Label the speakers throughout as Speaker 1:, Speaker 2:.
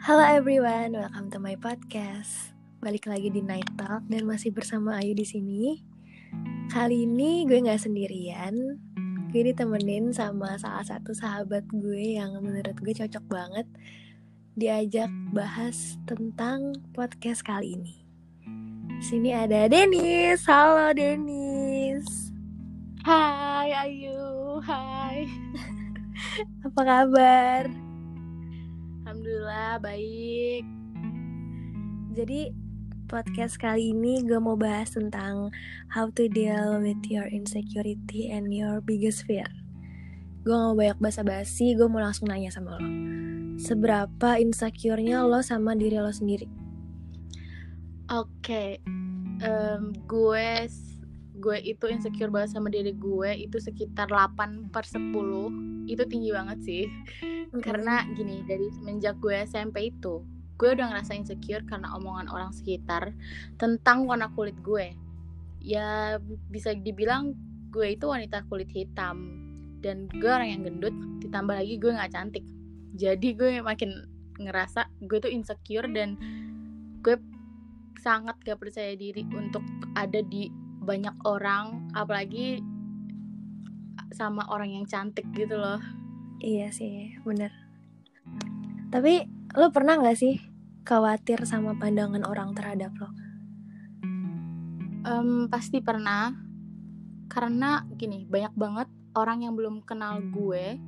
Speaker 1: Halo everyone, welcome to my podcast. Balik lagi di Night Talk dan masih bersama Ayu di sini. Kali ini gue nggak sendirian. Gue ditemenin sama salah satu sahabat gue yang menurut gue cocok banget diajak bahas tentang podcast kali ini. Sini ada Denis. Halo Denis.
Speaker 2: Hai Ayu, hai.
Speaker 1: Apa kabar?
Speaker 2: Alhamdulillah baik.
Speaker 1: Jadi podcast kali ini gue mau bahas tentang how to deal with your insecurity and your biggest fear. Gue gak mau banyak basa-basi, gue mau langsung nanya sama lo. Seberapa insecure-nya lo sama diri lo sendiri?
Speaker 2: Oke, em, gue gue itu insecure banget sama diri gue itu sekitar 8 per 10 itu tinggi banget sih. Karena gini dari semenjak gue SMP itu gue udah ngerasa insecure karena omongan orang sekitar tentang warna kulit gue. Ya bisa dibilang gue itu wanita kulit hitam dan gue orang yang gendut ditambah lagi gue nggak cantik. Jadi gue makin ngerasa gue tuh insecure dan gue sangat gak percaya diri untuk ada di banyak orang apalagi sama orang yang cantik gitu loh
Speaker 1: Iya sih, bener. Tapi lo pernah gak sih khawatir sama pandangan orang terhadap lo?
Speaker 2: Em, pasti pernah karena gini banyak banget orang yang belum kenal gue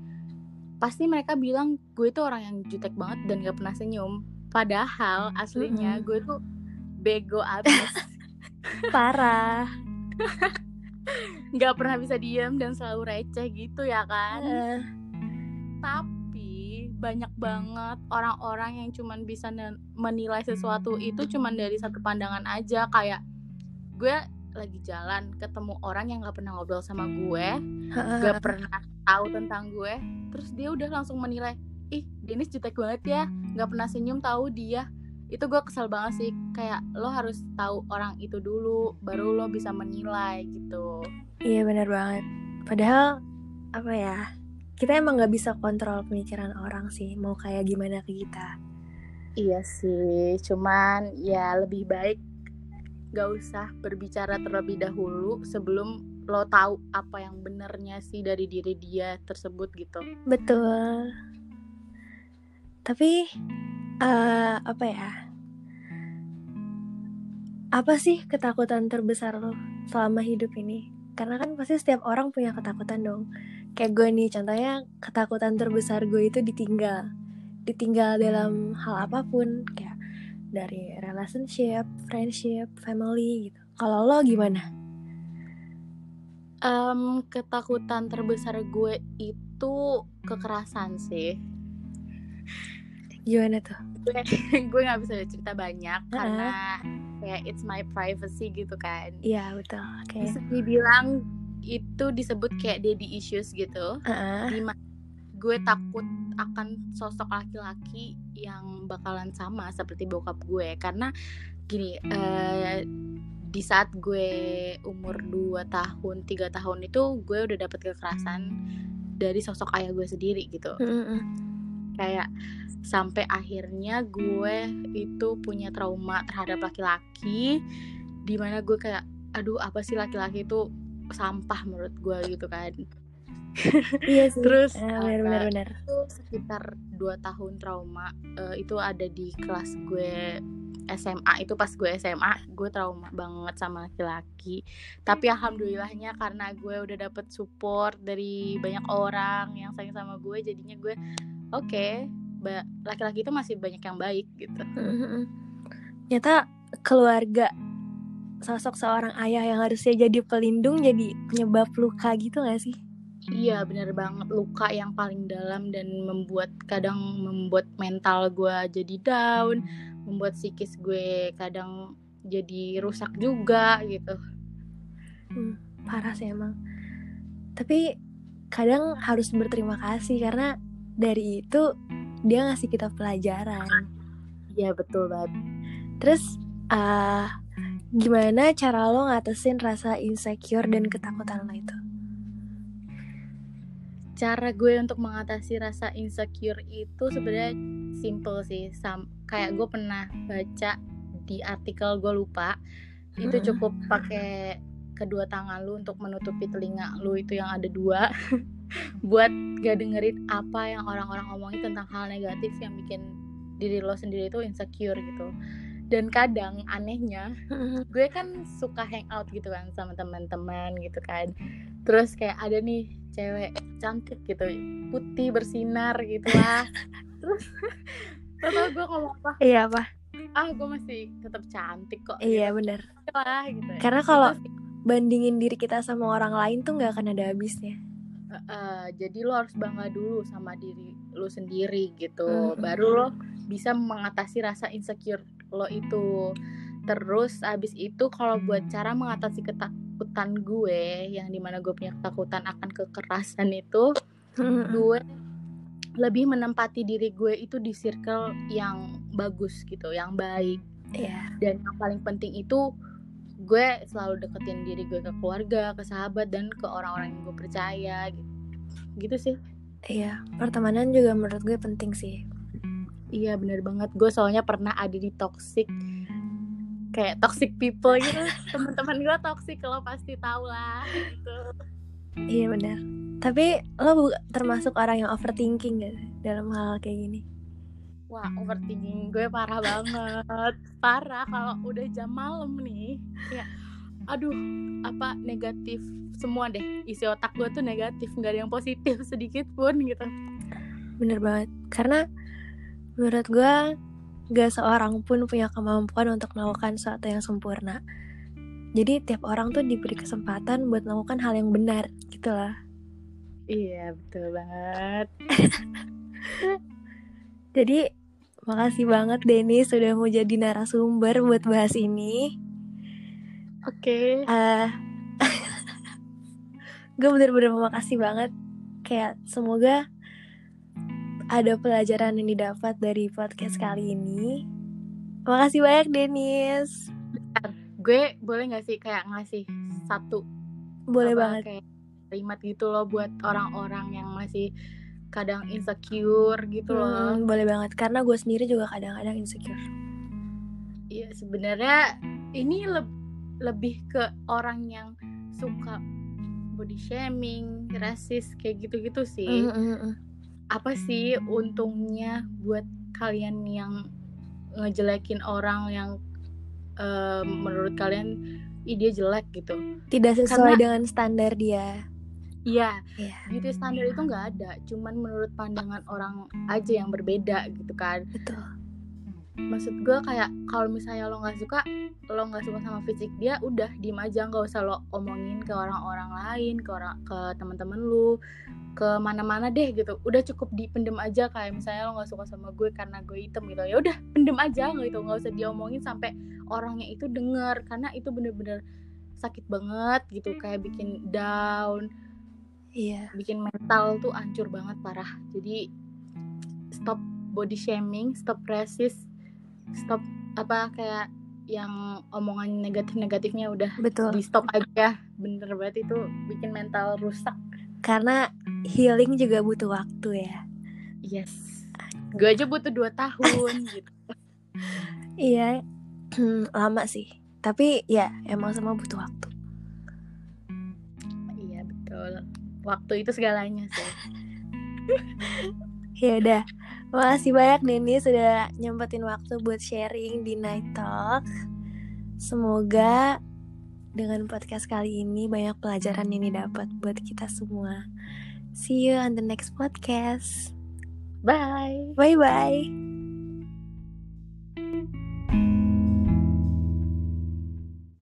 Speaker 2: pasti mereka bilang gue tuh orang yang jutek banget dan gak pernah senyum padahal aslinya
Speaker 1: Mm-mm.
Speaker 2: gue tuh bego abis
Speaker 1: Parah.
Speaker 2: nggak pernah bisa diem dan selalu receh gitu ya kan? Tapi banyak banget orang-orang yang cuman bisa menilai sesuatu itu cuman dari satu pandangan aja. Kayak gue lagi jalan ketemu orang yang nggak pernah ngobrol sama gue gak pernah tahu tentang gue terus dia udah langsung menilai ih Denis jutek banget ya nggak pernah senyum tahu dia itu gue kesel banget sih kayak lo harus tahu orang itu dulu baru lo bisa menilai gitu
Speaker 1: Iya bener banget. Padahal apa ya? Kita emang nggak bisa kontrol pemikiran orang sih. Mau kayak gimana ke kita.
Speaker 2: Iya sih, cuman ya lebih baik gak usah berbicara terlebih dahulu sebelum lo tahu apa yang benernya sih dari diri dia tersebut gitu.
Speaker 1: Betul. Tapi eh, apa ya? Apa sih ketakutan terbesar lo selama hidup ini? Karena kan pasti setiap orang punya ketakutan dong. Kayak gue nih, contohnya ketakutan terbesar gue itu ditinggal. Ditinggal dalam hal apa pun, kayak dari relationship, friendship, family gitu. Kalau lo gimana?
Speaker 2: Em, ketakutan terbesar gue itu kekerasan sih.
Speaker 1: Gimana tuh?
Speaker 2: Gue nggak bisa cerita banyak karena kayak it's my privacy gitu kan.
Speaker 1: Iya betul. Oke.
Speaker 2: Bisa dibilang itu disebut kayak daddy issues gitu.
Speaker 1: Heeh.
Speaker 2: di mana gue takut akan sosok laki-laki yang bakalan sama seperti bokap gue karena gini eh, di saat gue umur 2 tahun tiga tahun itu gue udah dapet kekerasan dari sosok ayah gue sendiri gitu. Kayak sampai akhirnya gue itu punya trauma terhadap laki-laki di mana gue kayak aduh apa sih laki-laki itu sampah menurut gue gitu kan
Speaker 1: Iya sih.
Speaker 2: Terus,
Speaker 1: Eh, benar benar
Speaker 2: eh,
Speaker 1: benar.
Speaker 2: itu sekitar 2 tahun trauma eh, itu ada di kelas gue SMA itu pas gue SMA gue trauma banget sama laki-laki tapi alhamdulillahnya karena gue udah dapet support dari banyak orang yang sayang sama gue jadinya gue oke ba- laki-laki itu masih banyak yang baik gitu
Speaker 1: Mm-mm. Nyata keluarga sosok seorang ayah yang harusnya jadi pelindung jadi penyebab luka gitu gak sih?
Speaker 2: iya bener banget luka yang paling dalam dan membuat kadang membuat mental gue jadi down membuat psikis gue kadang jadi rusak juga gitu
Speaker 1: Hmm, parah sih emang. Tapi kadang harus berterima kasih karena dari itu dia ngasih kita pelajaran.
Speaker 2: Iya betul banget.
Speaker 1: Terus ah gimana cara lo ngatasin rasa insecure dan ketakutan lo itu?
Speaker 2: cara gue untuk mengatasi rasa insecure itu sebenarnya simple sih Sam kayak gue pernah baca di artikel gue lupa itu cukup pakai kedua tangan lu untuk menutupi telinga lu itu yang ada dua buat gak dengerin apa yang orang-orang ngomongin tentang hal negatif yang bikin diri lo sendiri itu insecure gitu. Dan kadang anehnya gue kan suka hangout gitu kan sama teman-teman gitu kan. Terus kayak ada nih cewek cantik gitu putih bersinar gitu lah. Terus tau gue ngomong apa?
Speaker 1: Iya apa?
Speaker 2: Ah gue masih tetap cantik kok.
Speaker 1: Iya
Speaker 2: gitu.
Speaker 1: bener.
Speaker 2: Lah gitu
Speaker 1: karena kalau bandingin diri kita sama orang lain tuh nggak akan ada habisnya
Speaker 2: uh, uh, jadi lo harus bangga dulu sama diri lo sendiri gitu
Speaker 1: mm -hmm.
Speaker 2: baru lo bisa mengatasi rasa insecure lo itu terus abis itu kalau buat cara mengatasi ketakutan gue yang di mana gue punya ketakutan akan kekerasan itu gue lebih menempati diri gue itu di circle yang bagus gitu yang baik
Speaker 1: yeah.
Speaker 2: dan yang paling penting itu gue selalu deketin diri gue ke keluarga ke sahabat dan ke orang-orang yang gue percaya gitu gitu sih
Speaker 1: iya pertemanan juga menurut gue penting sih
Speaker 2: Iya bener banget gue soalnya pernah ada di toxic kayak toxic people gitu teman-teman gue toxic lo pasti tau lah gitu.
Speaker 1: Iya benar. Tapi lo termasuk orang yang overthinking gak dalam hal kayak gini?
Speaker 2: Wah overthinking gue parah banget. Parah kalau udah jam malam nih. Ya aduh apa negatif? Semua deh isi otak gue tuh negatif nggak ada yang positif sedikit pun gitu.
Speaker 1: Bener banget karena menurut gue gak seorang pun punya kemampuan untuk melakukan sesuatu yang sempurna. Jadi tiap orang tuh diberi kesempatan buat melakukan hal yang benar gitu lah.
Speaker 2: Iya betul banget.
Speaker 1: Jadi makasih banget Denny sudah mau jadi narasumber buat bahas ini
Speaker 2: oke okay.
Speaker 1: uh, gue bener-bener makasih banget kayak semoga ada pelajaran yang didapat dari podcast kali ini. Makasih banyak Denis.
Speaker 2: Gue boleh gak sih kayak ngasih satu
Speaker 1: Boleh banget
Speaker 2: kayak kalimat gitu loh buat orang-orang yang masih kadang insecure gitu loh.
Speaker 1: Hmm, boleh banget karena gue sendiri juga kadang-kadang insecure.
Speaker 2: Iya sebenarnya ini le lebih ke orang yang suka body shaming, rasis kayak gitu-gitu sih.
Speaker 1: Mm -hmm
Speaker 2: apa sih untungnya buat kalian yang ngejelekin orang yang uh, menurut kalian ih dia jelek gitu
Speaker 1: tidak sesuai Karena, dengan standar dia
Speaker 2: iya. Yeah. beauty standar itu nggak ada cuman menurut pandangan orang aja yang berbeda gitu kan.
Speaker 1: Betul.
Speaker 2: Maksud gue kayak kalau misalnya lo nggak suka lo nggak suka sama fisik dia udah diem aja. Nggak usah lo omongin ke orang-orang lain ke orang ke teman-teman lu ke mana-mana deh gitu. Udah cukup dipendem aja kayak misalnya lo nggak suka sama gue karena gue hitam gitu. Ya udah pendem aja gitu. Nggak usah diomongin sampai orangnya itu denger karena itu bener-bener sakit banget gitu. Kayak bikin down
Speaker 1: iya.
Speaker 2: Bikin mental tuh hancur banget parah. Jadi stop body shaming stop resist stop apa kayak yang omongan negatif-negatifnya udah
Speaker 1: betul.
Speaker 2: di stop aja. Bener banget itu bikin mental rusak.
Speaker 1: Karena healing juga butuh waktu ya.
Speaker 2: Yes. Gue aja butuh dua tahun gitu.
Speaker 1: Iya. Lama sih. Tapi ya emang semua butuh waktu.
Speaker 2: Iya betul waktu itu segalanya sih
Speaker 1: ya udah makasih banyak Nini sudah nyempetin waktu buat sharing di Night Talk semoga dengan podcast kali ini banyak pelajaran ini dapat buat kita semua. See you on the next podcast.
Speaker 2: Bye.
Speaker 1: Bye bye.